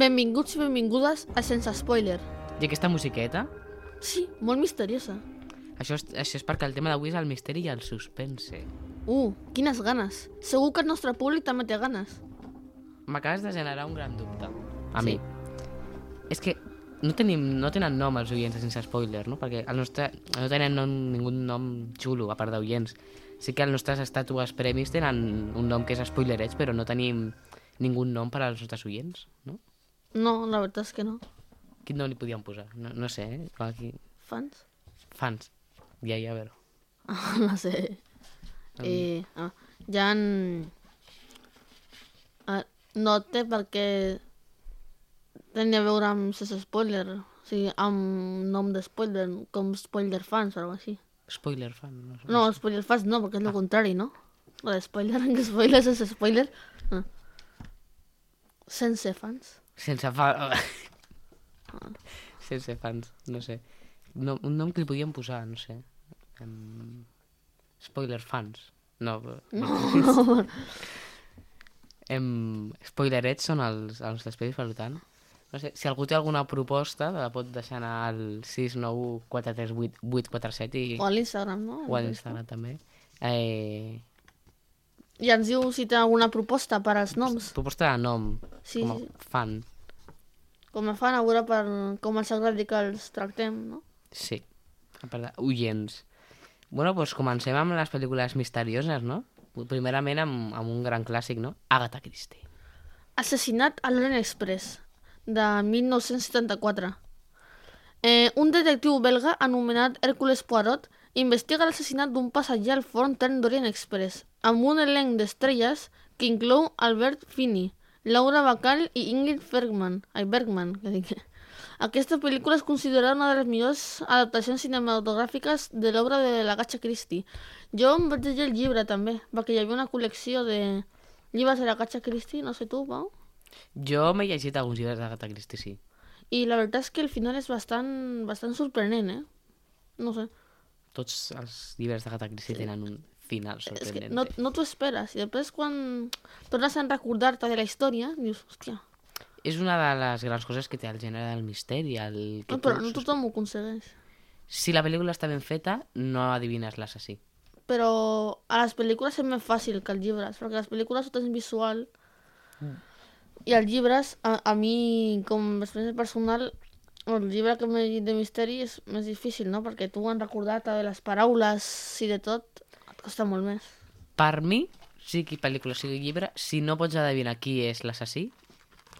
Benvinguts i benvingudes a Sense Spoiler. I aquesta musiqueta? Sí, molt misteriosa. Això és, això és perquè el tema d'avui és el misteri i el suspense. Uh, quines ganes. Segur que el nostre públic també té ganes. M'acabes de generar un gran dubte. A Sí. mi. És que no, tenim, no tenen nom els oients sense spoiler, no? Perquè el nostre, no tenen nom, ningú nom xulo, a part d'oients. Sí que els nostres estàtues premis tenen un nom que és Spoilerets, però no tenim ningú nom per als nostres oients, no? No, la veritat és que no. Quin nom li podíem posar? No, no sé, eh? Clar, Aquí... Fans? Fans. Ja, ja, a veure. no sé. Eh, ah, ja en... Ah, no té per què tenir a veure amb sense spoiler. O sigui, amb nom de spoiler, com spoiler fans o alguna així. Spoiler fan, no sé. No, spoiler fans no, perquè és el contrari, no? Lo de spoiler, que spoiler sense spoiler. No. Sense fans. Sense fa... Sense fans, no sé. No, un nom que li podíem posar, no sé. Um, spoiler fans. No, però- No, em, spoilerets són els, els per tant. No sé, si algú té alguna proposta, la pot deixar anar al 691 438 847 i, o a l'Instagram, no? o a l'Instagram també. Eh, I ens diu si té alguna proposta per als noms. proposta de nom, Sí, com a sí. fan. Com a fan, a veure per com ens agradi que els tractem, no? Sí, a part de oients. Bueno, doncs comencem amb les pel·lícules misterioses, no? Primerament amb, amb un gran clàssic, no? Agatha Christie. Assassinat a l'Orient Express, de 1974. Eh, un detectiu belga anomenat Hércules Poirot investiga l'assassinat d'un passatger al forn tren d'Orient Express, amb un elenc d'estrelles que inclou Albert Finney, Laura Bacall i Ingrid Bergman. Ai, Bergman, que dic. Aquesta pel·lícula és considerada una de les millors adaptacions cinematogràfiques de l'obra de la Gatcha Christie. Jo em vaig llegir el llibre també, perquè hi havia una col·lecció de llibres de la Gatcha Christie, no sé tu, Pau? Jo m'he llegit alguns llibres d'Agatha Christie, sí. I la veritat és que el final és bastant, bastant sorprenent, eh? No sé. Tots els llibres d'Agatha Christie sí. tenen un final És que sorprenent. no, no t'ho esperes. I després quan tornes a recordar-te de la història, dius, hòstia, És una de les grans coses que té el gènere del misteri, el que no, però tu- no tothom ho aconsegueix. Si la pel·lícula està ben feta, no adivines l'assassí. Però a les pel·lícules és més fàcil que als llibres, perquè les pel·lícules ho tens visual i els llibres, a, a mi, com a experiència personal, el llibre que m'he llegit de misteri és més difícil, no? Perquè tu han recordat de les paraules i de tot, et costa molt més. Per mi, sigui pel·lícula, sigui llibre, si no pots adivinar qui és l'assassí,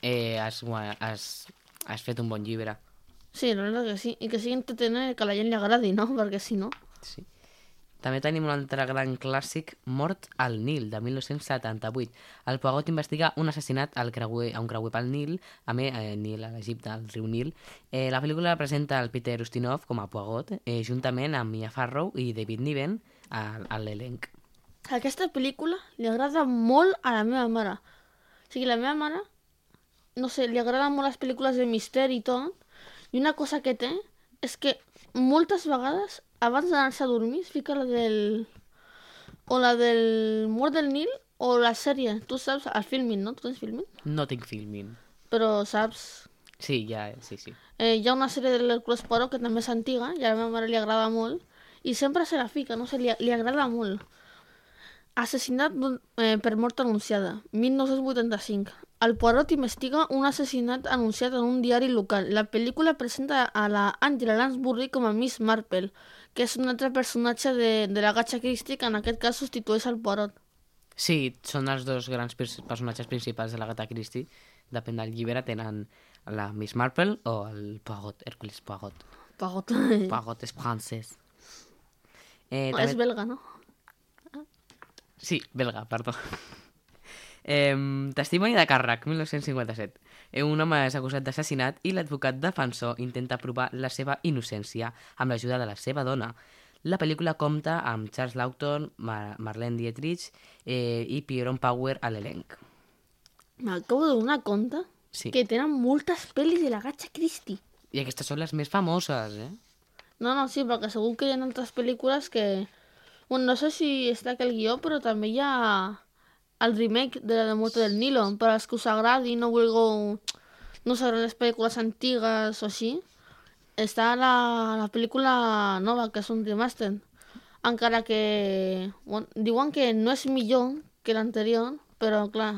eh, has, has, has fet un bon llibre. Sí, la veritat que sí. I que sigui entretenir, que a la gent li agradi, no? Perquè si no... Sí. També tenim un altre gran clàssic, Mort al Nil, de 1978. El Poirot investiga un assassinat al creuer, a un creuer pel Nil, a més, eh, Nil, a l'Egipte, al riu Nil. Eh, la pel·lícula presenta el Peter Ustinov com a Poirot, eh, juntament amb Mia Farrow i David Niven a, a l'elenc. Aquesta pel·lícula li agrada molt a la meva mare. O sigui, la meva mare, no sé, li agraden molt les pel·lícules de misteri i tot, i una cosa que té és que moltes vegades, abans d'anar-se a dormir, es fica la del... o la del Mort del Nil, o la sèrie. Tu saps, el filming, no? Tu tens filming? No tinc filming. Però saps... Sí, ja, sí, sí. Eh, hi ha una sèrie de l'Hercules Poirot que també és antiga, i a la meva mare li agrada molt, i sempre se la fica, no sé, li, li agrada molt. Assassinat eh, per mort anunciada, 1985. El Poirot investiga un assassinat anunciat en un diari local. La pel·lícula presenta a la Angela Lansbury com a Miss Marple, que és un altre personatge de, de la Gatcha Christie que en aquest cas substitueix al Poirot. Sí, són els dos grans pers- personatges principals de l'Agatha Christie. Depèn del llibre, tenen la Miss Marple o el Poirot, Hércules Poirot. Poirot. Poirot és francès. Eh, és belga, no? Sí, belga, perdó. Eh, testimoni de càrrec, 1957. Eh, un home és acusat d'assassinat i l'advocat defensor intenta provar la seva innocència amb l'ajuda de la seva dona. La pel·lícula compta amb Charles Laughton, Mar Marlene Dietrich eh, i Pierron Power a l'elenc. M'acabo de donar compte Sí. que tenen moltes pel·lis de la Gatcha Christie. I aquestes són les més famoses, eh? No, no, sí, perquè segur que hi ha altres pel·lícules que... Bueno, no sé si està aquí el guió, però també hi ha el remake de la de Muerte del Nilo. Per als que us agradi no vulgueu no saben les pel·lícules antigues o així, està la, la pel·lícula nova, que és un remaster. Encara que bueno, diuen que no és millor que l'anterior, però clar,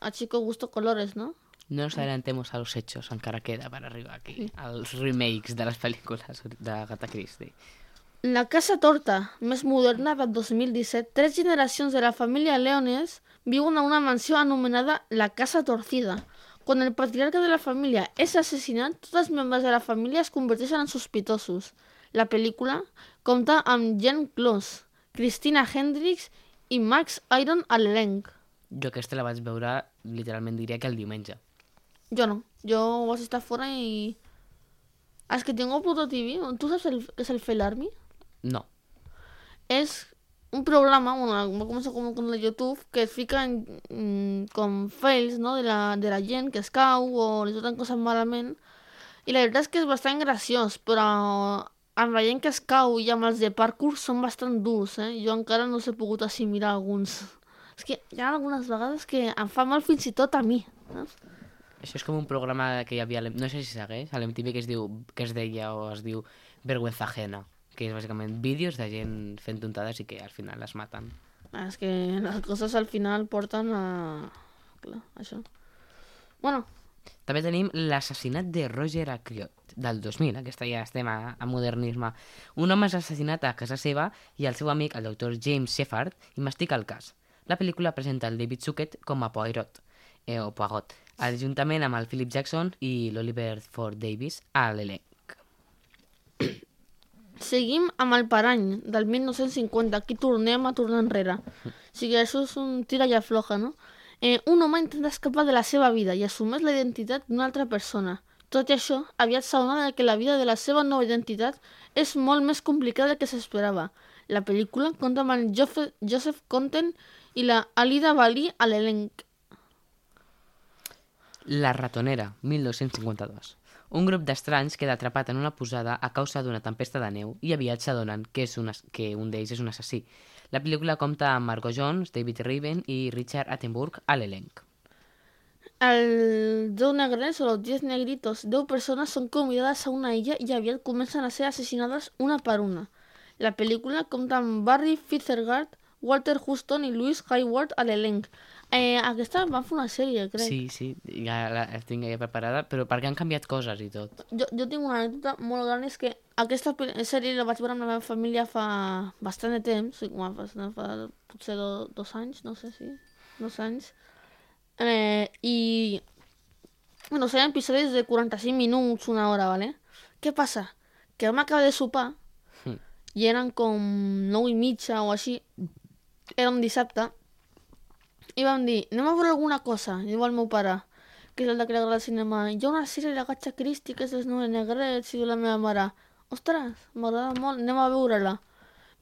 a chico gusto colores, no? No nos adelantemos a los hechos, encara queda per arribar aquí, als remakes de les pel·lícules de Agatha Christie. La Casa Torta, més moderna del 2017, tres generacions de la família Leones viuen a una mansió anomenada la Casa Torcida. Quan el patriarca de la família és assassinat, tots els membres de la família es converteixen en sospitosos. La pel·lícula compta amb Jen Close, Christina Hendricks i Max Iron a l'elenc. Jo aquesta la vaig veure, literalment diria que el diumenge. Jo no, jo vaig estar fora i... És que tengo Pluto TV, tu saps el, què és el Fail Army? No. és un programa, bueno, va començar com con el YouTube, que es fiquen mm, com fails, no?, de la, de la gent que es cau o li surten coses malament. I la veritat és que és bastant graciós, però amb la gent que es cau i amb els de parkour són bastant durs, eh? Jo encara no s'he pogut assimilar alguns. És que hi ha algunes vegades que em fa mal fins i tot a mi, saps? Això és com un programa que hi havia, no sé si segueix, a l'MTV que es diu, que es deia o es diu Vergüenza Ajena, que és bàsicament vídeos de gent fent tontades i que al final les maten. Ah, És que les coses al final porten a... Clar, això. Bueno, També tenim l'assassinat de Roger Acriot, del 2000, aquesta ja estem a, a modernisme. Un home és assassinat a casa seva i el seu amic, el doctor James Shepard, investiga el cas. La pel·lícula presenta el David Suquet com a Poirot, eh, o Poirot, juntament amb el Philip Jackson i l'Oliver Ford Davis a l'elenc. Seguim amb el Parany, del 1950. Aquí tornem a tornar enrere. O sigui, això és un tira i afloja, no? Eh, un home intenta escapar de la seva vida i assumeix la identitat d'una altra persona. Tot i això, aviat s'adona que la vida de la seva nova identitat és molt més complicada del que s'esperava. La pel·lícula compta amb el Joseph, Joseph Content i la Alida Bali a l'elenc. La ratonera, 1952. Un grup d'estranys queda atrapat en una posada a causa d'una tempesta de neu i aviat s'adonen que, és un, que un d'ells és un assassí. La pel·lícula compta amb Margot Jones, David Raven i Richard Attenborough a l'elenc. Els 10 negrets o los 10 negritos, 10 persones són convidades a una illa i aviat comencen a ser assassinades una per una. La pel·lícula compta amb Barry Fitzgerald, Walter Huston i Louis Hayward a l'elenc. Eh, aquesta van fer una sèrie, crec. Sí, sí, ja la tinc ja preparada, però perquè han canviat coses i tot. Jo, jo tinc una anècdota molt gran, és que aquesta sèrie la vaig veure amb la meva família fa bastant de temps, sí, com fa, fa potser do, dos anys, no sé si, dos anys. Eh, I, bueno, serien episodis de 45 minuts, una hora, ¿vale? Què passa? Que vam acabar de sopar Hm. i eren com 9 i mitja o així, era un dissabte, i vam dir, anem a veure alguna cosa, i diu el meu pare, que és el de que el cinema, hi ha una sèrie de Gatxa Christie que és els nou negrets, i diu la meva mare, ostres, m'agrada molt, anem a veure-la.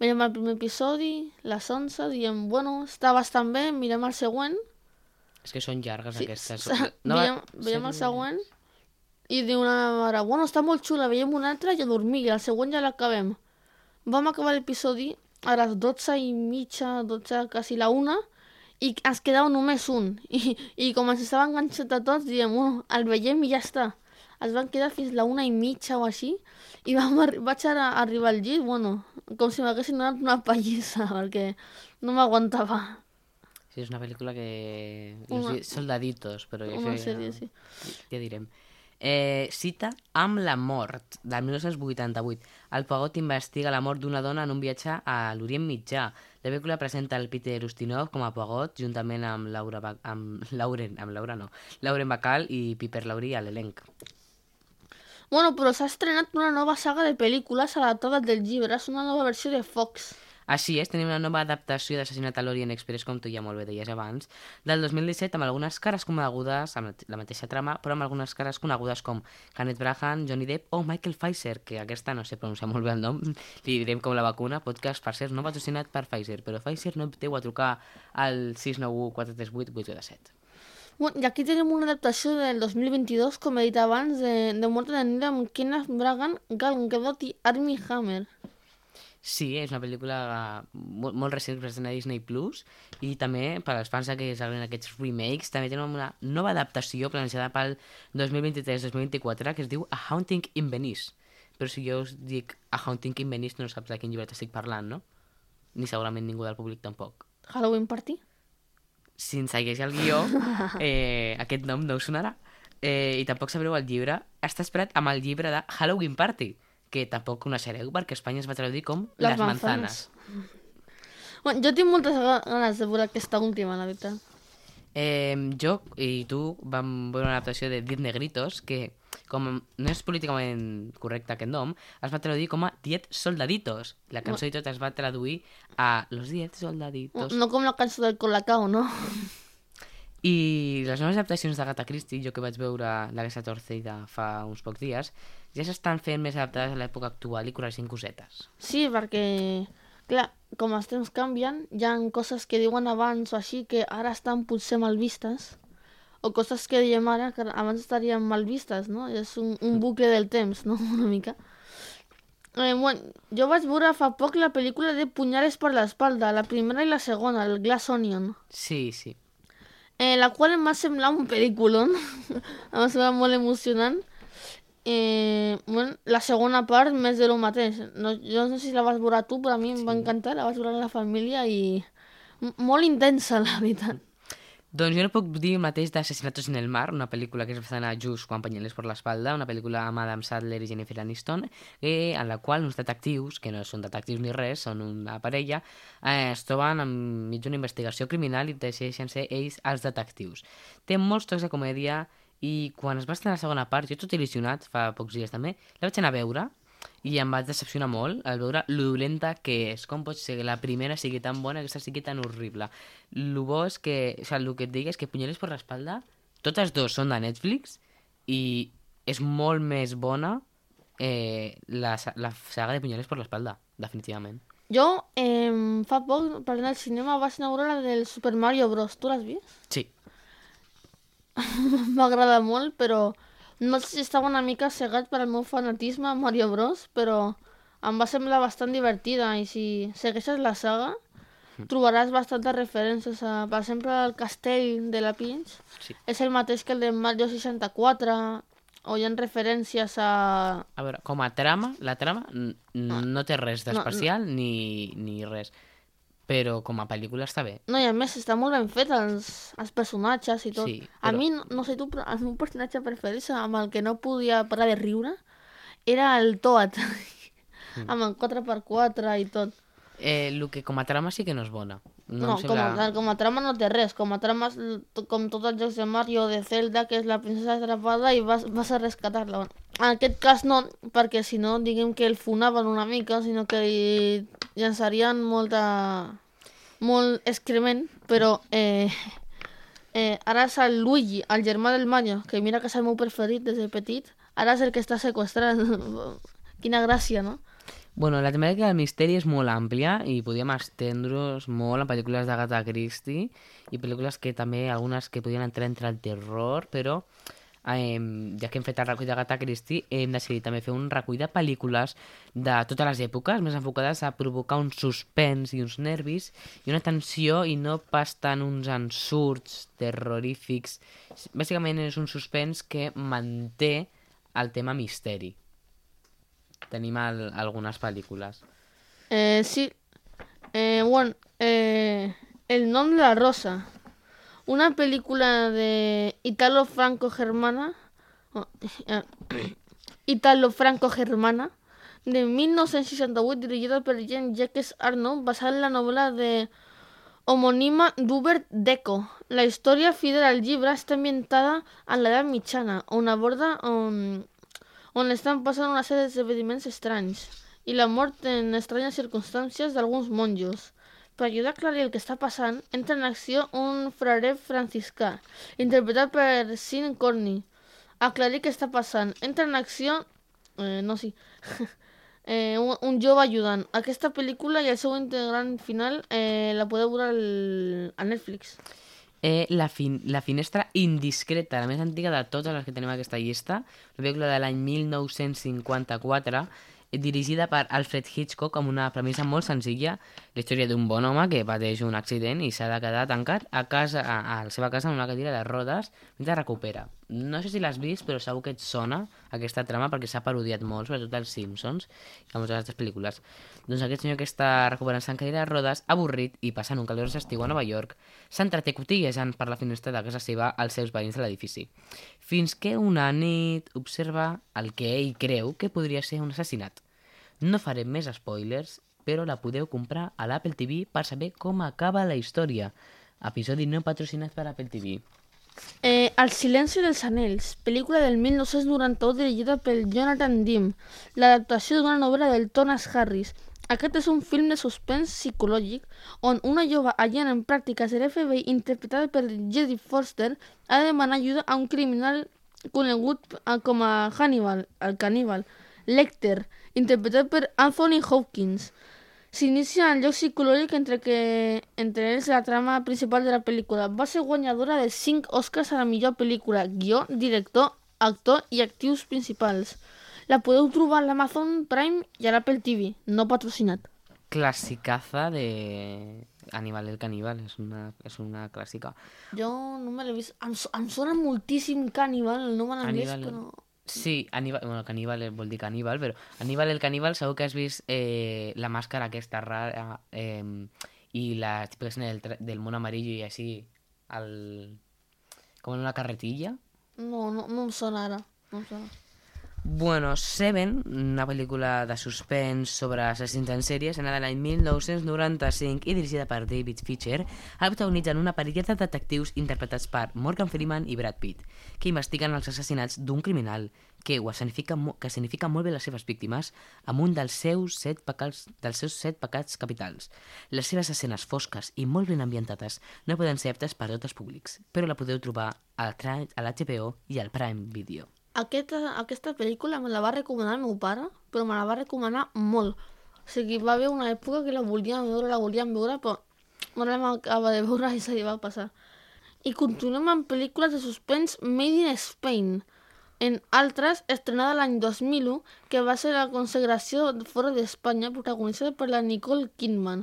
Veiem el primer episodi, les 11, diem, bueno, està bastant bé, mirem el següent, És que són llargues Sí, aquestes. No, veiem, veiem el següent i diu la meva mare, bueno, està molt xula, veiem un altre i a dormir, i el següent ja l'acabem. Vam acabar l'episodi a les 12 i mitja, 12, quasi la una, i ens quedava només un. I, i com ens estava enganxat a tots, diem, bueno, el veiem i ja està. Es van quedar fins la una i mitja o així, i vam vaig ara arribar al llit, bueno, com si m'haguessin donat una pallissa, perquè no m'aguantava. Sí, és una pel·lícula que... Una- Una... Soldaditos, però Una això sèrie, ja... sí. ja direm. Eh, cita amb la mort, del 1988. El Pagot investiga la mort d'una dona en un viatge a l'Orient Mitjà. La pel·lícula presenta el Peter Ustinov com a Pagot, juntament amb Laura, ba amb Lauren, amb Laura no, Lauren Bacall i Piper Laurí a l'elenc. Bueno, però s'ha estrenat una nova saga de pel·lícules adaptades del llibre. És una nova versió de Fox. Així és, tenim una nova adaptació d'Assassinat a l'Orient Express, com tu ja molt bé deies abans, del 2017, amb algunes cares conegudes, amb la- mateixa trama, però amb algunes cares conegudes com Kenneth Branagh, Johnny Depp o Michael Pfizer, que aquesta no sé pronunciar molt bé el nom, li direm com la vacuna, podcast, per cert, no patrocinat per Pfizer, però Pfizer no opteu a trucar al 691 438 827. Bueno, I aquí tenim una adaptació del 2022, com he dit abans, de, de Mort de Nit amb Kenneth Branagh, Gal Gadot i Armie Hammer. Sí, és una pel·lícula molt, molt recent present a Disney Plus i també per als fans que s'agraden aquests remakes també tenen una nova adaptació planejada pel 2023-2024 que es diu A Haunting in Venice. Però si jo us dic A Haunting in Venice no saps de quin llibre t'estic parlant, no? Ni segurament ningú del públic tampoc. Halloween Party? Si ens segueix el guió, eh, aquest nom no us sonarà. Eh, I tampoc sabreu el llibre. Està esperat amb el llibre de Halloween Party que tampoc coneixereu perquè a Espanya es va traduir com Les, Les manzanas. Bueno, jo tinc moltes ganes de veure aquesta última, la veritat. Eh, jo i tu vam veure una adaptació de Diez Negritos que, com no és políticament correcte aquest nom, es va traduir com a Diez Soldaditos. La cançó no. i tot es va traduir a Los Diez Soldaditos. No, no com la cançó del Colacao, no? I les noves adaptacions d'Agatha Christie, jo que vaig veure la Casa Torcida fa uns pocs dies, ja s'estan fent més adaptades a l'època actual i corregint cosetes. Sí, perquè, clar, com els temps canvien, hi ha coses que diuen abans o així que ara estan potser mal vistes, o coses que diem ara que abans estarien mal vistes, no? És un, un bucle del temps, no? Una mica. Eh, bueno, jo vaig veure fa poc la pel·lícula de Punyales per l'espalda, la primera i la segona, el Glass Onion. Sí, sí eh, la qual em va semblar un pel·lículon, em va semblar molt emocionant. Eh, bueno, la segona part, més de lo mateix. No, jo no sé si la vas veure tu, però a mi sí. em va encantar, la vas veure la família i molt intensa, la veritat. Doncs jo no puc dir el mateix d'Assassinatos en el mar, una pel·lícula que es va estrenar just quan Panyeles per l'espalda, una pel·lícula amb Adam Sadler i Jennifer Aniston, eh, en la qual uns detectius, que no són detectius ni res, són una parella, eh, es troben enmig d'una investigació criminal i decideixen ser ells els detectius. Té molts tocs de comèdia i quan es va estrenar la segona part, jo tot il·lusionat, fa pocs dies també, la vaig anar a veure i em vaig decepcionar molt al veure lo dolenta que és. Com pot ser que la primera sigui tan bona i aquesta sigui tan horrible? Lo bo és que, o sigui, el que et digui és que Punyales per l'espalda, totes dos són de Netflix i és molt més bona eh, la, la saga de Punyales per l'espalda, definitivament. Jo, eh, fa poc, parlant del cinema, vaig anar a veure la del Super Mario Bros. Tu l'has vist? Sí. M'agrada molt, però no sé si estava una mica cegat per al meu fanatisme a Mario Bros, però em va semblar bastant divertida i si segueixes la saga mm. trobaràs bastantes referències a, per exemple, el castell de la Peach sí. és el mateix que el de Mario 64 o hi ha referències a... A veure, com a trama, la trama no té res d'especial no, no. ni, ni res però com a pel·lícula està bé. No, i a més està molt ben fet els, els personatges i tot. Sí, però... A mi, no, sé tu, però el meu personatge preferit, amb el que no podia parar de riure, era el Toad, mm. amb el 4x4 i tot. Eh, el que com a trama sí que no és bona. No, no sembla... com, a, com a trama no té res. Com a trama, com tots els jocs de Mario de Zelda, que és la princesa atrapada i vas, vas a rescatar-la. En aquest cas no, perquè si no, diguem que el funaven una mica, sinó que llançarien molta... molt excrement, però eh, eh, ara és el Luigi, el germà del Mario, que mira que és el meu preferit des de petit, ara és el que està sequestrat. Quina gràcia, no? Bueno, la temàtica del misteri és molt àmplia i podíem estendre-nos molt en pel·lícules d'Agatha Christie i pel·lícules que també, algunes que podien entrar entre el terror, però eh, ja que hem fet el recull d'Agatha Christie, hem decidit també fer un recull de pel·lícules de totes les èpoques, més enfocades a provocar un suspens i uns nervis i una tensió i no pas tant uns ensurts terrorífics. Bàsicament és un suspens que manté el tema misteri tenim el, algunes pel·lícules. Eh, sí. Eh, bueno, eh, El nom de la rosa. Una pel·lícula de Italo-Franco-Germana. Oh, eh, Italo-Franco-Germana de 1968 dirigida per Jean Jacques Arnaud basada en la novel·la de homònima d'Hubert Deco. La història fidel al llibre està ambientada en l'edat mitjana, on aborda on, on estan passant una sèrie d'esdeveniments estranys i la mort en estranyes circumstàncies d'alguns monjos. Per ajudar a aclarir el que està passant, entra en acció un frare franciscà, interpretat per Sean Corney. Aclarir què està passant. Entra en acció... Eh, no, sí. eh, un, un jove ajudant. Aquesta pel·lícula i el seu integrant final eh, la podeu veure al, a Netflix eh, la, fin la finestra indiscreta, la més antiga de totes les que tenim a aquesta llista, una pel·lícula de l'any 1954, dirigida per Alfred Hitchcock amb una premissa molt senzilla, la història d'un bon home que pateix un accident i s'ha de quedar tancat a, casa, a, a la seva casa en una cadira de rodes mentre recupera. No sé si l'has vist, però segur que et sona aquesta trama perquè s'ha parodiat molt, sobretot als Simpsons i a moltes altres pel·lícules. Doncs aquest senyor que està recuperant-se en cadira de rodes, avorrit i passant un calorós estiu a Nova York, s'entreté cotillejant per la finestra de casa seva als seus veïns de l'edifici, fins que una nit observa el que ell creu que podria ser un assassinat. No farem més spoilers, però la podeu comprar a l'Apple TV per saber com acaba la història. Episodi no patrocinat per Apple TV. Eh, El silenci dels anells, pel·lícula del 1991 dirigida pel Jonathan Dim, l'adaptació d'una novel·la del Thomas Harris. Aquest és un film de suspens psicològic on una jove agent en pràctiques de l'FBI interpretada per Jodie Foster ha de demanar ajuda a un criminal conegut eh, com a Hannibal, el caníbal, Lecter, interpretat per Anthony Hopkins. S'inicia en lloc psicològic entre, que, entre ells la trama principal de la pel·lícula. Va ser guanyadora de 5 Oscars a la millor pel·lícula, guió, director, actor i actius principals. La podeu trobar a l'Amazon Prime i a l'Apple TV, no patrocinat. Classicaza de Aníbal el Caníbal, és una, és una clàssica. Jo no me l'he vist. Em, em sona moltíssim Cannibal, el nom en anglès, Aníbal- però... Sí, Aníbal, bueno, caníbal eh, vol dir caníbal, però Aníbal el caníbal segur que has vist eh, la màscara aquesta rara eh, i la típica escena del, del món amarillo i així al... com en una carretilla. No, no, no em sona ara. No em sona. Bueno, Seven, una pel·lícula de suspens sobre assassins en sèrie, escena de l'any 1995 i dirigida per David Fincher, ha protagonitzat una parella de detectius interpretats per Morgan Freeman i Brad Pitt, que investiguen els assassinats d'un criminal que ho escenifica, mo- que escenifica molt bé les seves víctimes amb un dels seus set pecats, dels seus set pecats capitals. Les seves escenes fosques i molt ben ambientades no poden ser aptes per a tots els públics, però la podeu trobar a l'HBO i al Prime Video. Aquesta, aquesta pel·lícula me la va recomanar el meu pare, però me la va recomanar molt. O sigui, va haver una època que la volíem veure, la volíem veure, però no la acaba de veure i se li va passar. I continuem amb pel·lícules de suspens Made in Spain. En altres, estrenada l'any 2001, que va ser la consagració fora d'Espanya, protagonitzada per la Nicole Kidman.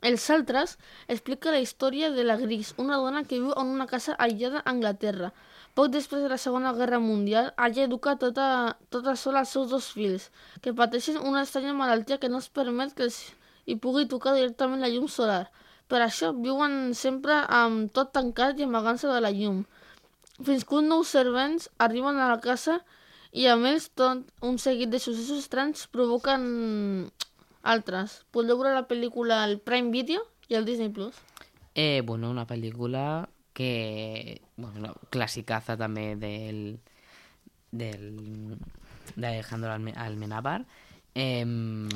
Els altres explica la història de la Gris, una dona que viu en una casa aïllada a Anglaterra. Poc després de la Segona Guerra Mundial, allà educa tota, tota sola els seus dos fills, que pateixen una estranya malaltia que no es permet que els hi pugui tocar directament la llum solar. Per això viuen sempre amb tot tancat i amagant-se de la llum. Fins que un nou servents arriben a la casa i amb ells tot un seguit de successos estranys provoquen altres. Podeu veure la pel·lícula al Prime Video i al Disney Plus. Eh, bueno, una pel·lícula que... Bueno, una classicaza també del... del d'Alejandro Alme Almenábar. Eh,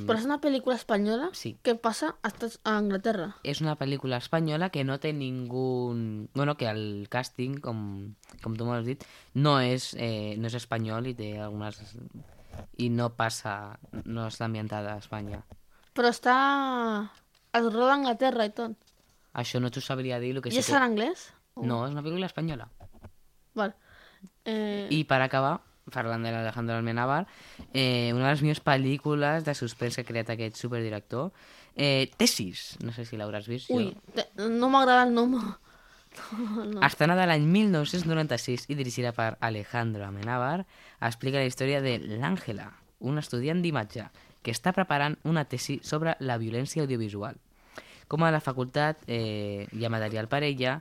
Però és una pel·lícula espanyola Sí. que passa a, Estats- a Anglaterra. és una pel·lícula espanyola que no té ningú... Bueno, que el càsting, com, com tu m'has dit, no és, eh, no és espanyol i té algunes... i no passa... no està ambientada a Espanya. Però està... Es roda a Anglaterra i tot. Això no t'ho sabria dir, el que I sí és que... en anglès? No, és una pel·lícula espanyola. Val. Eh, I per acabar, parlant de l'Alejandro Almenábar, eh, una de les millors pel·lícules de suspens que ha creat aquest superdirector, eh, Tesis, no sé si l'hauràs vist. Ui, Jo. te, no m'agrada el nom. No. Estrenada l'any 1996 i dirigida per Alejandro Amenábar, explica la història de l'Àngela, un estudiant d'imatge que està preparant una tesi sobre la violència audiovisual. Com a la facultat eh, hi ha material per ella,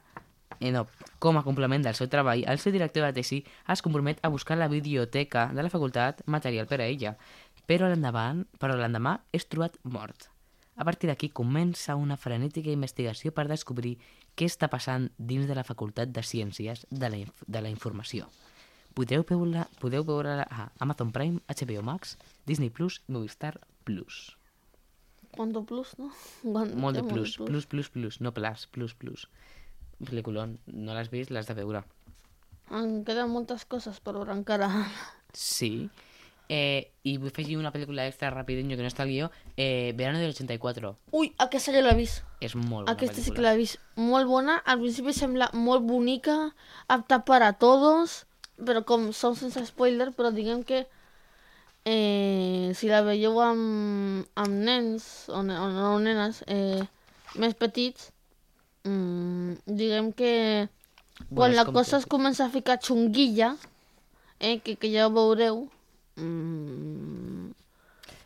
no, com a complement del seu treball, el seu director de tesi es compromet a buscar la biblioteca de la facultat material per a ella, però l'endavant, però l'endemà és trobat mort. A partir d'aquí comença una frenètica investigació per descobrir què està passant dins de la Facultat de Ciències de la, inf de la Informació. Podeu veure-la podeu veure a Amazon Prime, HBO Max, Disney Plus i Movistar Plus. Quanto plus, no? Molt de plus, plus, plus, plus, no plus, plus, plus. Pel·lículon, no l'has vist, l'has de veure. Em queden moltes coses per veure encara. Sí. Eh, I vull afegir una pel·lícula extra rapidinho que no està al guió. Eh, Verano del 84. Ui, aquesta ja l'he vist. És molt bona Aquesta sí que pel·lícula. l'he vist. Molt bona. Al principi sembla molt bonica, apta per a todos, però com som sense spoiler, però diguem que eh, si la veieu amb, amb nens o, ne o no nenes eh, més petits, mm, diguem que quan és la cosa tot. es comença a ficar xunguilla, eh, que, que ja ho veureu, mm,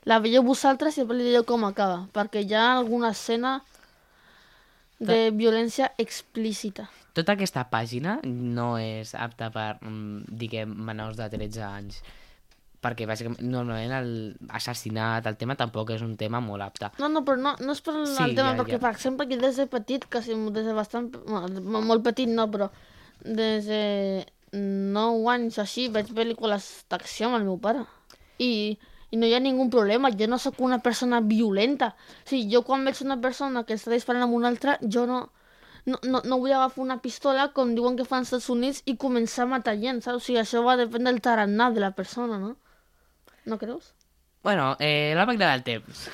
la veieu vosaltres i després li direu com acaba, perquè hi ha alguna escena de violència explícita. Tota aquesta pàgina no és apta per, mm, diguem, menors de 13 anys. Perquè, bàsicament, normalment l'assassinat, el tema tampoc és un tema molt apte. No, no, però no, no és per Sí, el tema, ja, perquè, ja. per exemple, que des de petit, quasi des de bastant... bueno, molt petit no, però des de 9 anys així veig pel·lícules d'acció amb el meu pare. I, I no hi ha ningú problema, jo no sóc una persona violenta. O sigui, jo quan veig una persona que està disparant amb una altra, jo no, no, no, no vull agafar una pistola, com diuen que fan als Estats Units, i començar a matar gent, saps? O sigui, això va depèn del tarannà de la persona, no? No creus? Bueno, eh, la màquina del temps.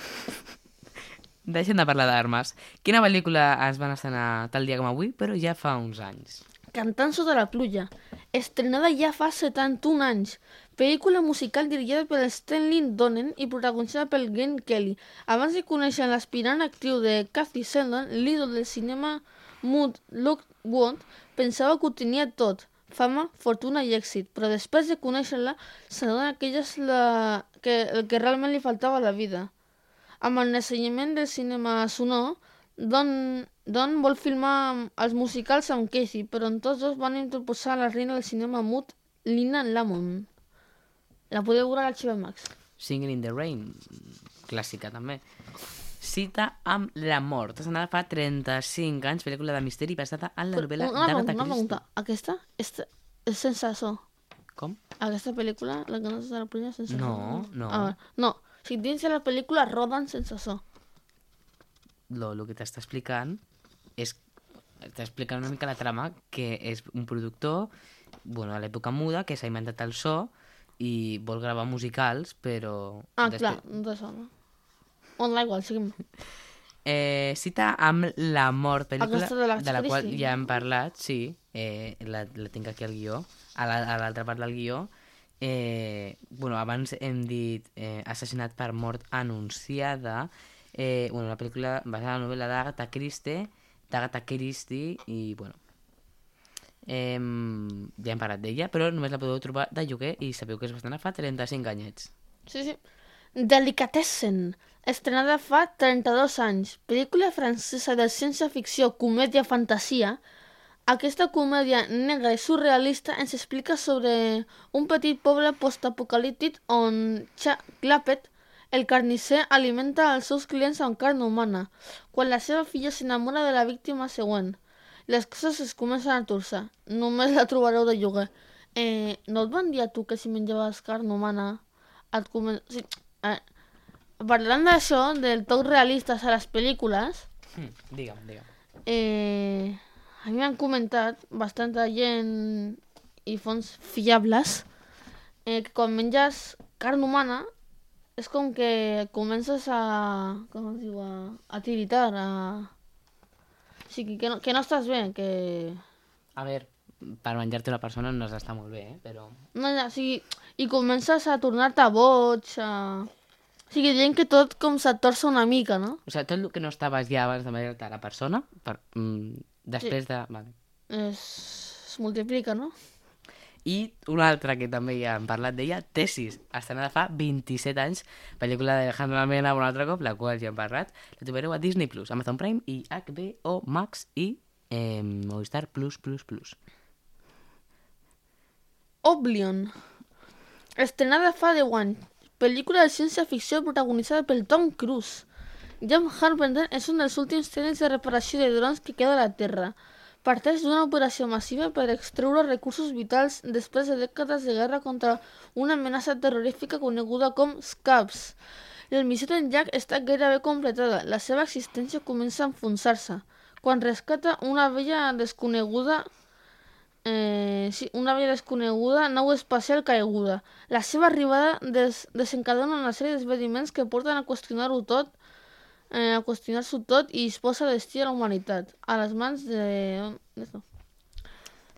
Deixem de parlar d'armes. Quina pel·lícula es van estrenar tal dia com avui, però ja fa uns anys? Cantant sota la pluja, estrenada ja fa 71 anys, pel·lícula musical dirigida per Stanley Donen i protagonitzada per Glenn Kelly. Abans de conèixer l'aspirant actriu de Kathy Sheldon, l'ídol del cinema Mood Lockwood pensava que ho tenia tot, fama, fortuna i èxit, però després de conèixer-la s'adona que ella és la... que el que realment li faltava a la vida. Amb el naixement del cinema sonor, Don, Don vol filmar els musicals amb Casey, però en tots dos van interposar la reina del cinema mut, Lina Lamont. La podeu veure a l'Arxive Max. Singing in the Rain, clàssica també. Cita amb la mort. Estrenada fa 35 anys, pel·lícula de misteri basada en la novel·la pregunta, d'Agatha una Christie. pregunta. Aquesta és, és sense so. Com? Aquesta pel·lícula, la que no és de la pluja, sense No, so. no. Ah, no, si dins de la pel·lícula roden sense so. Lo, lo que t'està explicant és... T'està explicant una mica la trama, que és un productor, bueno, a l'època muda, que s'ha inventat el so i vol gravar musicals, però... Ah, després- clar, no té so, no? Bueno, da igual, seguim. Eh, cita amb La mort, pel·lícula de l'Agatha de la qual ja hem parlat, sí, eh, la, la tinc aquí al guió, a la- a l'altra part del guió. Eh, bueno, abans hem dit eh, Assassinat per mort anunciada, eh, bueno, la pel·lícula basada en la novel·la d'Agatha Christie, d'Agatha Christie, i bueno, eh, ja hem parlat d'ella, però només la podeu trobar de lloguer i sabeu que és bastant fa 35 anyets. Sí, sí. Delicatessen, estrenada fa 32 anys. Pel·lícula francesa de ciència-ficció, comèdia, fantasia. Aquesta comèdia negra i surrealista ens explica sobre un petit poble postapocalíptic on Chuck Clappett, el carnisser, alimenta els seus clients amb carn humana, quan la seva filla s'enamora de la víctima següent. Les coses es comencen a torçar. Només la trobareu de lloguer. Eh, no et van dir a tu que si menjaves carn humana et comen... O sigui, eh, parlant d'això, del toc realistes a les pel·lícules, Hm, digue'm, digue'm. eh, a mi m'han comentat bastanta gent i fonts fiables eh, que quan menges carn humana és com que comences a... com es diu? A, a tiritar, a... O sigui, que no, que no estàs bé, que... A veure, per menjar-te una persona no està molt bé, eh? però... No, ja, o sigui, i comences a tornar-te boig, a... O sigui, dient que tot com se't torça una mica, no? O sigui, tot el que no estaves ja abans de menjar-te la persona, per, mm, després de... Vale. Es, es multiplica, no? I una altra que també ja hem parlat d'ella, Tesis, estrenada fa 27 anys, pel·lícula d'Alejandro Almena un altre cop, la qual ja hem parlat. La trobareu a Disney+, Plus, Amazon Prime i HBO Max i eh, Movistar Plus Plus Plus. Oblion. Estrenada fa 10 anys. Pel·lícula de ciència-ficció protagonitzada pel Tom Cruise. John Carpenter és un dels últims tècnics de reparació de drons que queda a la Terra. Parteix d'una operació massiva per extreure recursos vitals després de dècades de guerra contra una amenaça terrorífica coneguda com SCAPS. La missió d'en Jack està gairebé completada. La seva existència comença a enfonsar-se. Rescata una vella desconeguda Eh, sí, una vella desconeguda, nau espacial caiguda. La seva arribada des desencadena una sèrie d'esdeveniments que porten a qüestionar-ho tot, eh, a qüestionar-s'ho tot i es posa destí a la humanitat, a les mans de...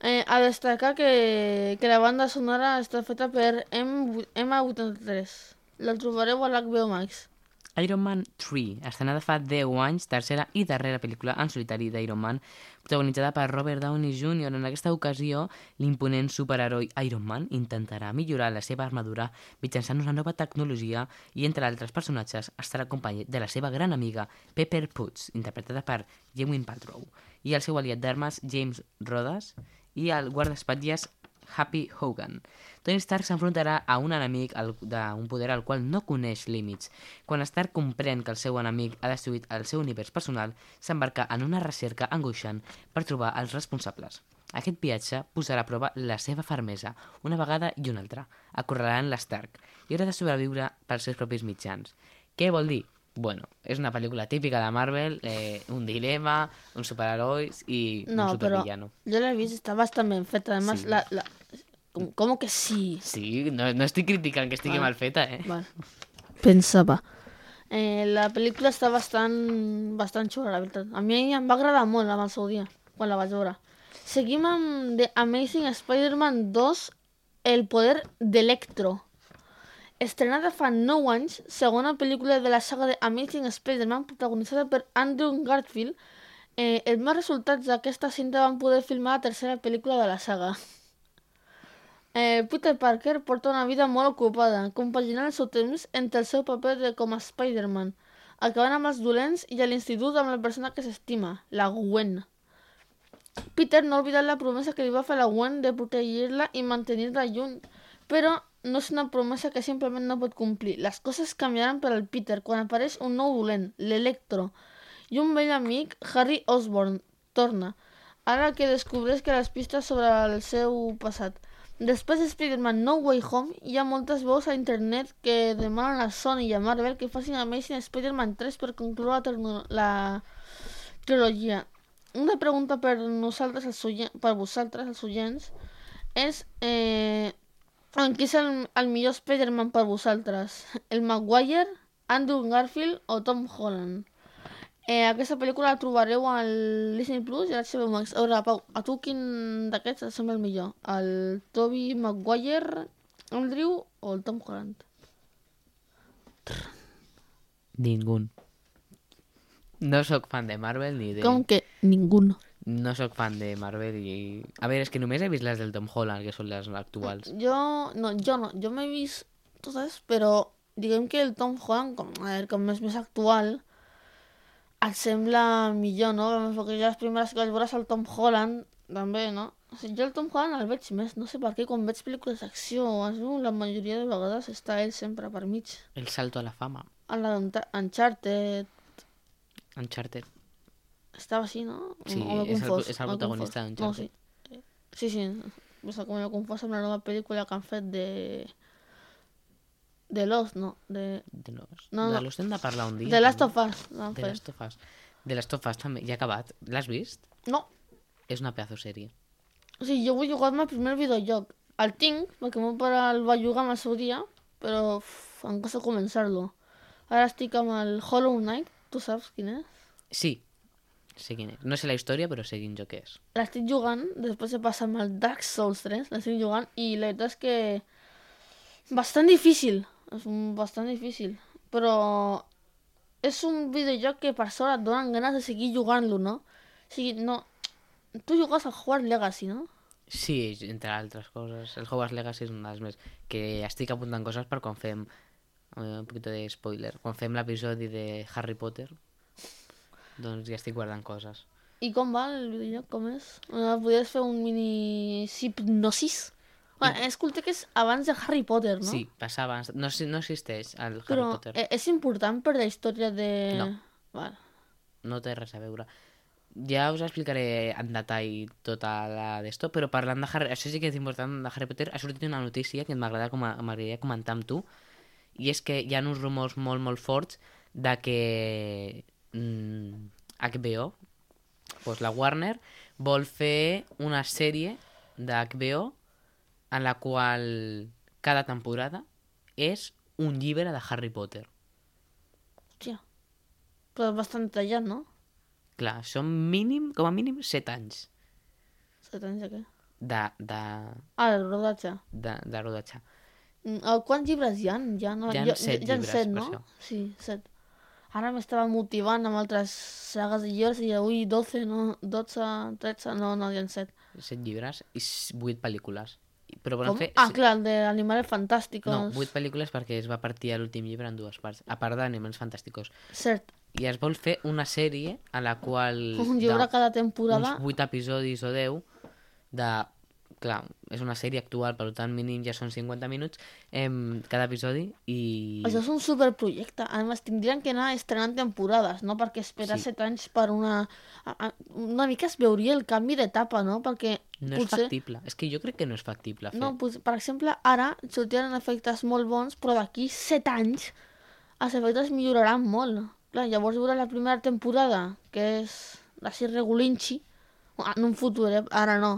Eh, a destacar que, que la banda sonora està feta per M M83. La trobareu a l'HBO Max. Iron Man 3, estrenada fa 10 anys, tercera i darrera pel·lícula en solitari d'Iron Man, protagonitzada per Robert Downey Jr. En aquesta ocasió, l'imponent superheroi Iron Man intentarà millorar la seva armadura mitjançant una nova tecnologia i, entre altres personatges, estarà acompanyat de la seva gran amiga Pepper Potts, interpretada per Gwyneth Paltrow, i el seu aliat d'armes James Rodas i el guardaespatlles Happy Hogan. Tony Stark s'enfrontarà a un enemic d'un poder al qual no coneix límits. Quan Stark comprèn que el seu enemic ha destruït el seu univers personal, s'embarca en una recerca angoixant per trobar els responsables. Aquest viatge posarà a prova la seva fermesa, una vegada i una altra, acorralant l'Stark, i haurà de sobreviure pels seus propis mitjans. Què vol dir? Bueno, és una pel·lícula típica de Marvel, eh, un dilema, uns superherois i No, un però supervillano. yo la he visto, está bastante bien feta. Además, Sí. la, la... ¿Cómo, cómo que sí? Sí, no, no estic criticant que estigui Vale. mal feta, eh? Vale. Pensava. Eh, la pel·lícula està bastant, bastant xula, la veritat. A mi em va agradar molt amb el seu dia, quan la vaig veure. Seguim amb The Amazing Spider-Man 2, El poder d'Electro. Estrenada fa 9 anys, segona pel·lícula de la saga de Amazing Spider-Man protagonitzada per Andrew Garfield, eh, els més resultats d'aquesta cinta van poder filmar la tercera pel·lícula de la saga. Eh, Peter Parker porta una vida molt ocupada, compaginant el seu temps entre el seu paper de, com Spider-Man, acabant amb els dolents i a l'institut amb la persona que s'estima, la Gwen. Peter no ha oblidat la promesa que li va fer la Gwen de protegir-la i mantenir-la no és una promesa que simplement no pot complir. Les coses canviaran per al Peter quan apareix un nou dolent, l'Electro, i un vell amic, Harry Osborn, torna, ara que descobreix que les pistes sobre el seu passat. Després de Spider-Man No Way Home, hi ha moltes veus a internet que demanen a Sony i a Marvel que facin Amazing Spider-Man 3 per concloure la, la. Una pregunta per nosaltres, els per vosaltres, els oients, és eh, en qui el, el Spider-Man per vosaltres? El Maguire, Andrew Garfield o Tom Holland? Eh, aquesta pel·lícula la trobareu al Disney Plus i a l'HBO Max. A veure, Pau, a tu quin d'aquests et sembla el millor? El Tobey Maguire, Andrew o el Tom Holland? Ningú. No sóc fan de Marvel ni de... Com que ninguno. No sóc fan de Marvel i... A veure, és que només he vist les del Tom Holland, que són les actuals. Jo no, jo no, jo m'he vist totes, però diguem que el Tom Holland, com, a veure, com és més actual, et sembla millor, no? Perquè jo les primeres que vaig veure és el Tom Holland, també, no? O sigui, jo el Tom Holland el veig més, no sé per què, quan veig pel·lícules d'acció o la majoria de vegades està ell sempre per mig. El salto a la fama. A la d'Uncharted Uncharted. estava així, no? Sí, O m'he és el- és el protagonista d'Uncharted. No, sí. Sí, sí. O sigui, com m'he confós amb la nova pel·lícula que han fet de... De Lost, no? De... De, los... No, de no. Lost hem de parlar un dia. De Last of Us. l'han De. Last of Us. De Last of Us també. Ja ha acabat. L'has vist? No. És una pedazo sèrie. O sigui, jo vull jugar el primer videojoc. El tinc, perquè meu pare el va jugar amb el seu dia, però uf, em costa començar-lo. Ara estic amb el Hollow Knight, tu saps quin és? Sí. Sé quin és. No sé la història, però sé quin joc és. L'estic jugant, després de passar amb el Dark Souls 3, l'estic jugant, i la veritat és que... Bastant difícil, és un bastant difícil, però és un videojoc que per sort et donen ganes de seguir jugant-lo, no? O sigui, no... Tu jugues al Hogwarts Legacy, no? Sí, entre altres coses. El Hogwarts Legacy és un dels més... Que estic apuntant coses per quan fem... eh, Un poquito de spoiler. Quan fem l'episodi de Harry Potter, doncs ja estic guardant coses. I com va el videojoc? Com és? Podries fer un mini hipnosis? Bueno, he escoltat que és abans de Harry Potter, no? Sí, passava... abans- No, no existeix el Harry Però Potter. eh, és important per la història de... No. Vale. No té res a veure. Ja us explicaré en detall tota la d'esto, però parlant de Harry... Això sí que és important de Harry Potter. Ha sortit una notícia que m'agrada com comentar amb tu, i és que hi ha uns rumors molt, molt forts de que mm, HBO, pues la Warner, vol fer una sèrie d'HBO en la qual cada temporada és un llibre de Harry Potter. Hòstia. Però és bastant detallat, no? Clar, són mínim, com a mínim, 7 anys. Set anys de què? de, de, Ah, el rodatge. de, de rodatge. Mm, Quants llibres hi ha? Hi ha, no? Hi ha jo- set hi ha llibres, set, no? això. Sí, set. Ara m'estava motivant amb altres sagues de llibres i avui 12, no? 12, 13, no, no, hi ha set. Set llibres i vuit pel·lícules. Però volen Com? fer... Ah, clar, el de Animales Fantásticos. No, vuit pel·lícules perquè es va partir l'últim llibre en dues parts, a part d'Animals Fantàsticos. Cert. I es vol fer una sèrie a la qual... Un llibre cada temporada. Uns vuit episodis o deu de... Clar, és una sèrie actual, per tant mínim ja són 50 minuts em, cada episodi i... Això és un superprojecte. A més, tindrien que anar estrenant temporades, no? Perquè esperar Sí. set anys per una... Una mica es veuria el canvi d'etapa, no? Perquè No és potser... factible. És que jo crec que no és factible fer. No, pues, per exemple, ara sortiran efectes molt bons, però d'aquí set anys els efectes milloraran molt. Clar, llavors veurà la primera temporada, que és així regulinxi, en un futur, eh? ara no.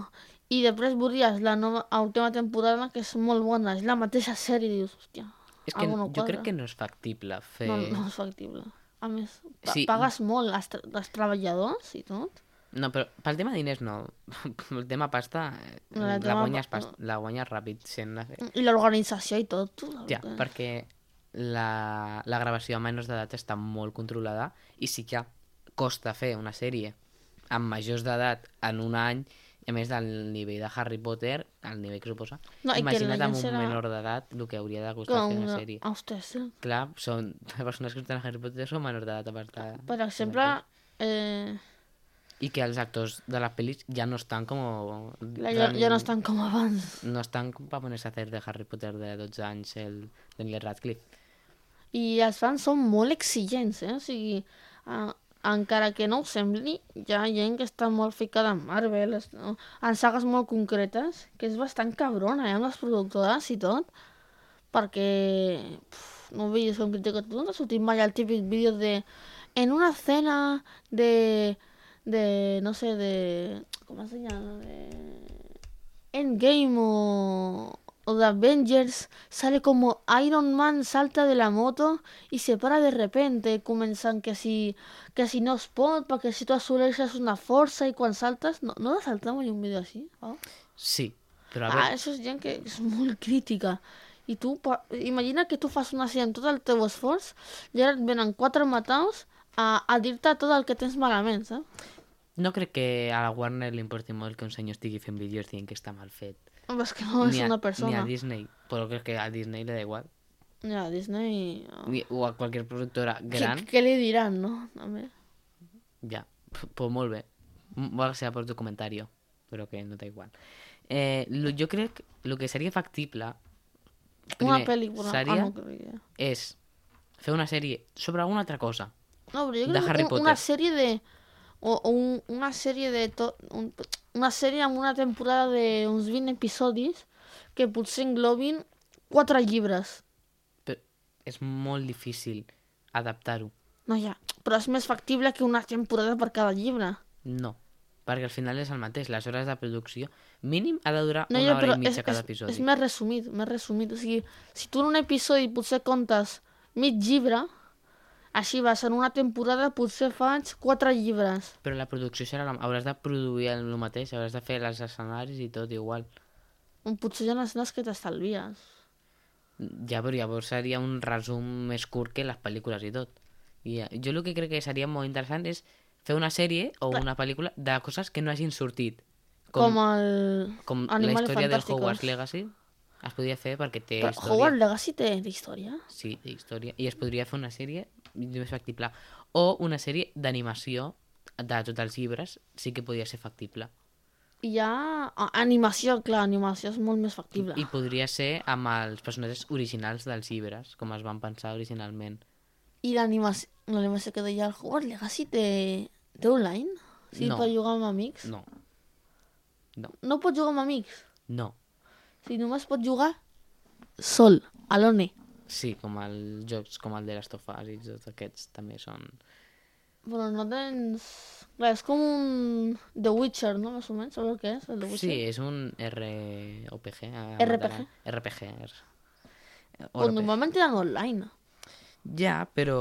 I després veuries la nova, última temporada, que és molt bona, és la mateixa sèrie, i dius, hòstia, és que no jo crec que no és factible fer... No, no és factible. A més, pa Sí. pagues molt als, tra als treballadors i tot. No, però pel tema diners no. El tema pasta eh, No, el la, tema guanyes pa- pas, la guanyes ràpid sent la. I l'organització i tot. Tu, Ja, perquè la, la gravació a menys d'edat està molt controlada i sí que costa fer una sèrie amb majors d'edat en un any, a més del nivell de Harry Potter, el nivell que suposa, No, imagina't amb un serà- menor d'edat el que hauria de costar Com fer una una... sèrie. Ostres, sí. Clar, són persones que estan a Harry Potter són menors d'edat a part de... Per exemple, eh, I que els actors de les pel·lis ja no estan com... la, ja, ja no estan com abans. No están para ponerse a hacer de Harry Potter de 12 anys el Daniel Radcliffe. I els fans són molt exigents, eh? O sigui, eh, encara que no ho sembli, hi ha gent que està molt ficada en Marvel, no? en sagues molt concretes, que és bastant cabrona, eh? Amb les productores i tot, perquè... No veies com critica tu, no t'ha sortit mai el típic vídeo de... En una escena de... de... no sé, de... com es llama? De... Endgame o, o de Avengers sale como Iron Man salta de la moto y se para de repente. Comencen que si, que si no es pot, perquè si tu assoleixes una força i quan saltes... No, no saltar mai un vídeo així? Oh? Sí, però a Ah, veure, això és gent que és molt crítica. I tu, pa- imagina que tu fas una sèrie amb tot el teu esforç i ara et venen quatre mataus a, a dir-te tot el que tens malament, saps? no crec que a la Warner li importi molt que un senyor estigui fent vídeos dient que està mal fet. Però és que no és ni a, una Ni persona. a Disney, però crec que a Disney le da igual. Ja, Disney... oh. Ni, o a qualsere productora Què, gran, què li diran, no? També. ja, p- pues molt bé. Molt gràcies per tu comentari, però que no da igual. Eh, lo, jo crec el que seria factible Una primer, pel·lícula. seria, Ah, no, crec que... és fer una sèrie sobre alguna altra cosa. No, però jo de crec Harry que un- una Potter. sèrie de... O, o un, una sèrie de... To, un, una sèrie amb una temporada d'uns 20 episodis que potser englobin quatre llibres. Però és molt difícil adaptar-ho. No, ja. Però és més factible que una temporada per cada llibre. No, perquè al final és el mateix. Les hores de producció mínim ha de durar No, una ja, hora però i mitja és, cada és, episodi. és més resumit, més resumit. O sigui, si tu en un episodi potser comptes mig llibre, així vas, en una temporada potser faig quatre llibres. Però la producció serà la... hauràs de produir el mateix, hauràs de fer els escenaris i tot igual. Potser hi ha escenes que t'estalvies. Ja, però llavors seria un resum més curt que les pel·lícules i tot. I eh, jo el que crec que seria molt interessant és fer una sèrie o Clar. una pel·lícula de coses que no hagin sortit. Com, el... com la Animales història del. Hogwarts Legacy es podria fer perquè té Però història. Howard Legacy té història? Sí, té història. I es podria fer una sèrie més factible. O una sèrie d'animació de tots els llibres sí que podria ser factible. Hi ha a- animació, clar, animació és molt més factible. I podria ser amb els personatges originals dels llibres, com es van pensar originalment. I l'animació que deia el Howard Legacy té, té online? Sí, No. per jugar amb amics? No. No. No pots jugar amb amics? No. Si només pots jugar sol, alone. Sí, com els jocs com el de Last of Us i tots aquests també són... Però no tens... Clar, és com un The Witcher, no? Més o menys, saps el que és? El The Witcher? Sí, és un RPG. eh, RPG? RPG. Pues normalment tenen online. Ja, però...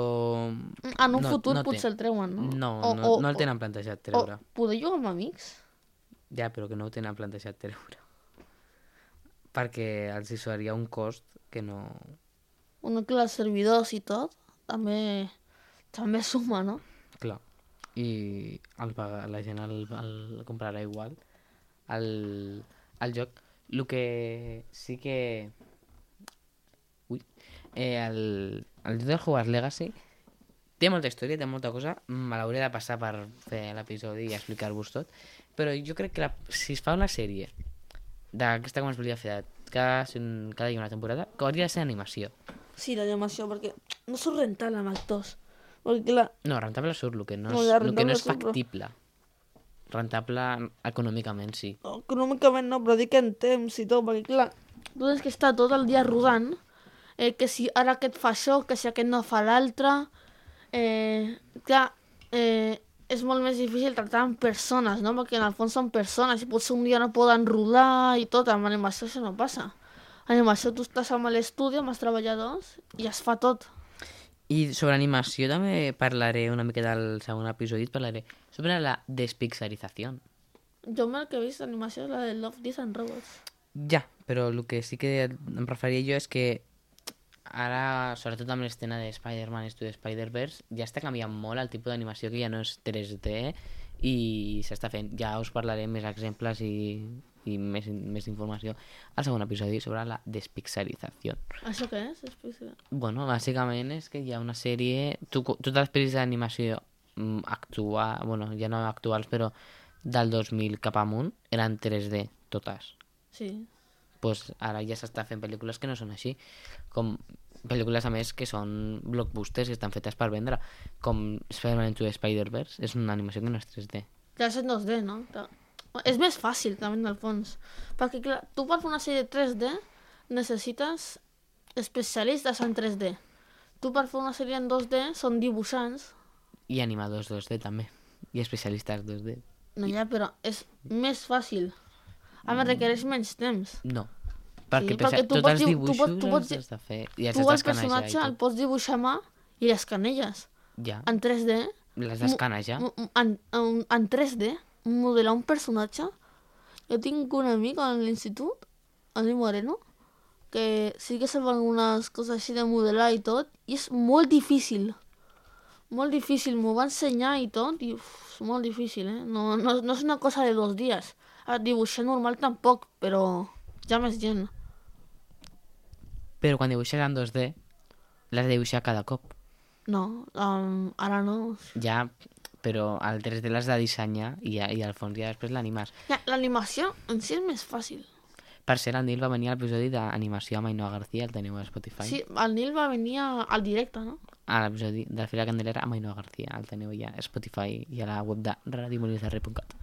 En un No- futur no potser el treuen, no? No, O- no, o- no el o- tenen plantejat O treure. poder jugar amb amics? Ja, però que no ho tenen plantejat treure. perquè els hi seria un cost que no... Bueno, que els servidors i tot també, també suma, no? Clar. I el, la gent el, el comprarà igual el, el joc. El que sí que... Ui. Eh, el, el joc del Hogwarts Legacy té molta història, té molta cosa. Me l'hauré de passar per fer l'episodi i explicar-vos tot. Però jo crec que la, si es fa una sèrie d'aquesta com es volia fer de cada, cada una temporada, que hauria de ser animació. Sí, l'animació, perquè no surt rentable amb actors. Perquè, clar, No, rentable surt, el que no és, No, ja, el que no és surt, però- factible. Rentable econòmicament, sí. econòmicament no, però dic en temps i tot, perquè, clar, tu tens que estar tot el dia rodant, eh, que si ara aquest fa això, que si aquest no fa l'altre... Eh, clar, eh, és molt més difícil tractar amb persones, no? Perquè en el fons són persones i potser un dia no poden rodar i tot, amb animació això no passa. Animació tu estàs amb l'estudi, amb els treballadors, i es fa tot. I sobre animació també parlaré una mica del segon episodi, parlaré sobre la despixarització. Jo el que he vist d'animació és la de Love, Death and Robots. Ja, però el que sí que em referia jo és que ara, sobretot amb l'escena de Spider-Man i de Spider-Verse, ja està canviant molt el tipus d'animació que ja no és 3D i s'està fent. Ja us parlaré més exemples i, i més, més informació al segon episodi sobre la despixarització. Això què és? Explica. Bueno, bàsicament és que hi ha una sèrie... Tu, totes les pel·lis d'animació mm, actua... Bueno, ja no actuals, però del 2000 cap amunt eren 3D, totes. Sí. pues ara ja s'està fent pel·lícules que no són així. Com pel·lícules, a més, que són blockbusters i estan fetes per vendre. Com Spider-Man Into Spider-Verse, és una animació que no és 3D. Clar, és en 2D, no? És més fàcil, també, en el fons. Perquè, clar, tu per fer una sèrie 3D necessites especialistes en 3D. Tu per fer una sèrie en 2D són dibuixants. I animadors 2D també. I especialistes 2D. No, ja, però és més fàcil. A més, requereix menys temps. No. Perquè, Sí, perquè tu tots pots els diu- tu dibuixos pots- tu pots els has de fer. I els tu el personatge el pots dibuixar a mà i l'escaneges. Ja, En 3D, l'has d'escanejar. en, en, en 3D, modelar un personatge. Jo tinc un amic a l'institut, Ani Moreno, que sí que saben unes coses així de modelar i tot, i és molt difícil. Molt difícil, m'ho va ensenyar i tot, i uf, és molt difícil, eh? No, no, no és una cosa de dos dies. A dibuixar normal tampoc, però ja més gent. Però quan dibuixes en 2D, l'has de dibuixar cada cop. No, um, ara no. Ja, però el 3D l'has de dissenyar i, i al fons ja després l'animes. Ja, L'animació en si és més fàcil. Per cert, el Nil va venir a l'episodi d'animació amb Ainhoa García, el teniu a Spotify. Sí, el Nil va venir al directe, no? A l'episodi de la Fira Candelera amb Ainhoa García, el teniu ja a Spotify i a la web de radiomolinsderri.cat.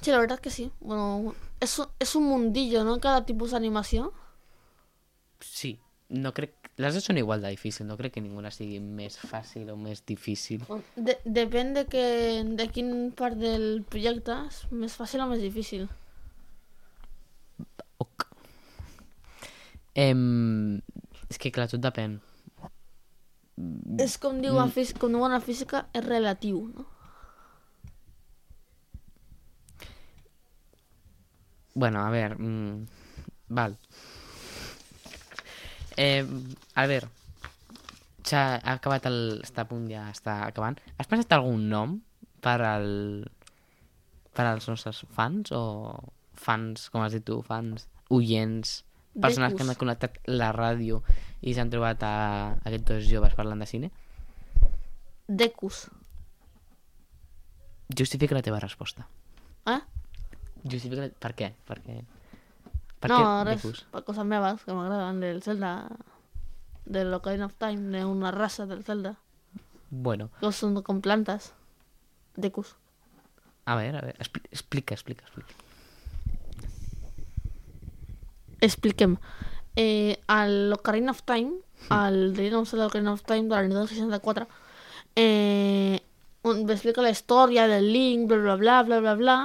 Sí, la verdad que sí. Bueno, un- es un mundillo, ¿no? Cada tipus d'animació. Sí, no crec... Les dos són igual de difícil, no crec que ninguna sigui més fàcil o més difícil. De, depèn de, que, de quin part del projecte és més fàcil o més difícil. Ok. Em... És que clar, tot depèn. És com diu, mm. física, com diuen a física, és relatiu, no? Bueno, a ver. mm, val. Eh, Albert, s'ha ha acabat el... Està a punt, ja està acabant. Has pensat algun nom per al... per als nostres fans o fans, com has dit tu, fans, oients, persones que han connectat la ràdio i s'han trobat a, aquests dos joves parlant de cine? Decus. Justifica la teva resposta. Eh? Justifica... Per què? Per què? Per no, què res, Becus? per coses meves que m'agraden del Zelda, del Ocarina of Time, d'una raça del Zelda, Bueno, que són com plantes. Decus. a veure, a expli explica, explica, explica. Expliquem. Eh, a l'Ocarina of Time, al Legend of Zelda Ocarina of Time de la Nintendo 64, eh, on explica la història del Link, bla bla bla bla bla bla,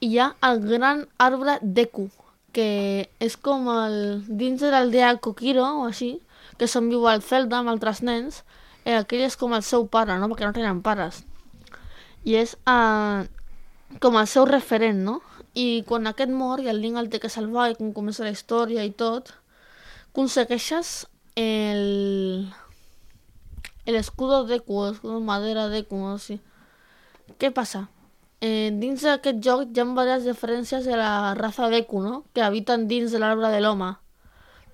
i hi ha el gran arbre Deku, que és com el... dins de l'aldea Kokiro o així, que se'n viu al Zelda amb altres nens, eh, aquell és com el seu pare, no? Perquè no tenen pares. I és eh, com el seu referent, no? i quan aquest mor i el Link el té que salvar i com comença la història i tot, aconsegueixes el... el escudo Deku, el escudo de madera Deku, no sé. Què passa? Eh, dins d'aquest joc hi ha diverses referències a la raza Deku, no? Que habiten dins de l'arbre de l'home.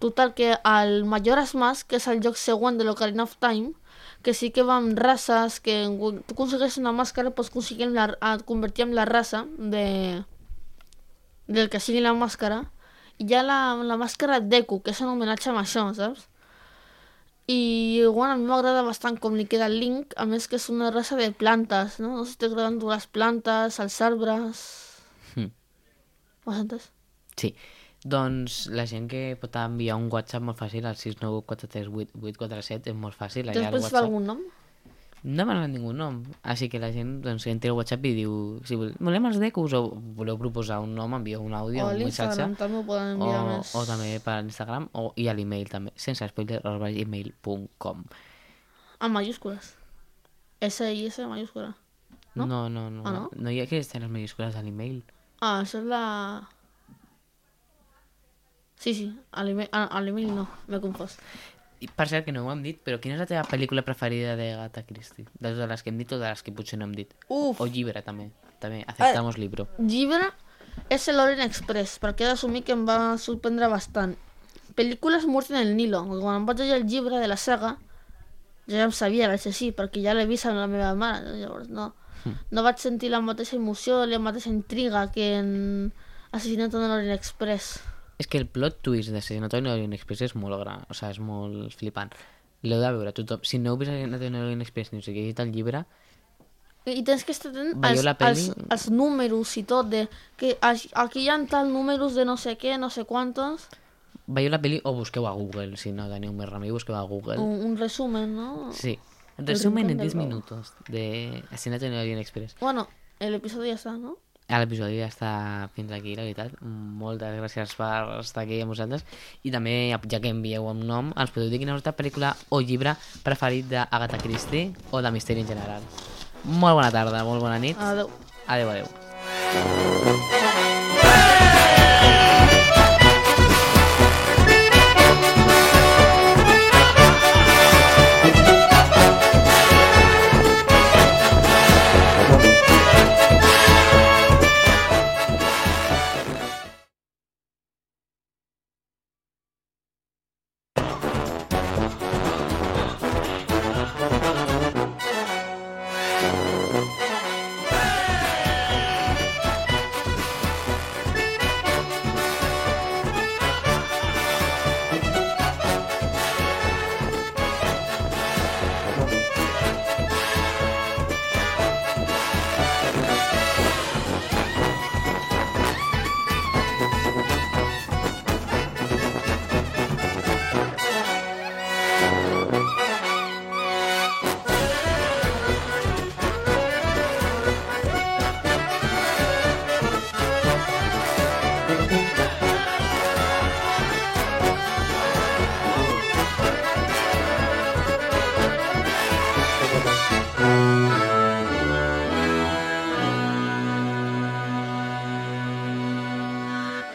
Total, que el Majora's Mask, que és el joc següent de l'Ocarina of Time, que sí que va amb races, que tu aconsegueixes una màscara pots aconseguir la, et convertir en la raça de, del que sigui la màscara, i hi ha la, la màscara Deku, que és un homenatge amb això, saps? I bueno, a mi m'agrada bastant com li queda el Link, a més que és una raça de plantes, no? No sé si t'agraden les plantes, els arbres... Hm. Ho has entès? Sí. Doncs la gent que pot enviar un WhatsApp molt fàcil al 6943847 és molt fàcil. allà al Després fa algun nom? No donat ningú nom, així que la gent doncs, entra al WhatsApp i diu si vol- volem els decus o voleu proposar un nom, envieu un àudio, O un missatge també poden o, més. o també per l'Instagram o, i a l'email també, sense spoiler arroba gmail.com En mayúscules. S i S mayúscula. No? no? no, no, Ah, no? no hi ha que estar les minúscules a l'email. Ah, això és la... Sí, sí, a l'email no, m'he confós. I per cert, que no ho hem dit, però quina és la teva pel·lícula preferida de Agatha Christie? De totes les que hem dit o de les que potser no hem dit? Uf, O llibre, també. També, aceptamos libro. llibre és el Orient Express, perquè he d'assumir que em va sorprendre bastant. Pel·lícules Muerte en el Nilo, quan em vaig llegir el llibre de la saga, ja em sabia, vaig així, perquè ja l'he vist amb la meva mare, llavors no. No vaig sentir la mateixa emoció, la mateixa intriga que en Assassinat en l'Orient Express. És que el plot twist de Assassinato en Orient Express és molt gran, o sigui, és molt flipant. L'heu de veure tothom. Si no heu vist Assassinato en Orient Express ni us heu llegit el llibre, I tens que estar atent als, peli? als, als números i tot, de que aquí hi ha tal números de no sé què, no sé quantos, veieu la pel·li o busqueu a Google, si no teniu més remei, busqueu a Google. un, un resumen, ¿no? Sí. Resumen en rincón del 10 vago. minutos de Assassinato en Orient Express. Bueno, el episodio ya está, ¿no? Ara l'episodi ja està fins aquí, la veritat. Moltes gràcies per estar aquí amb vosaltres. I també, ja que envieu un nom, ens podeu dir quina és la vostra pel·lícula o llibre preferit d'Agatha Christie o de misteri en general. Molt bona tarda, molt bona nit. Adeu. Adeu, adeu.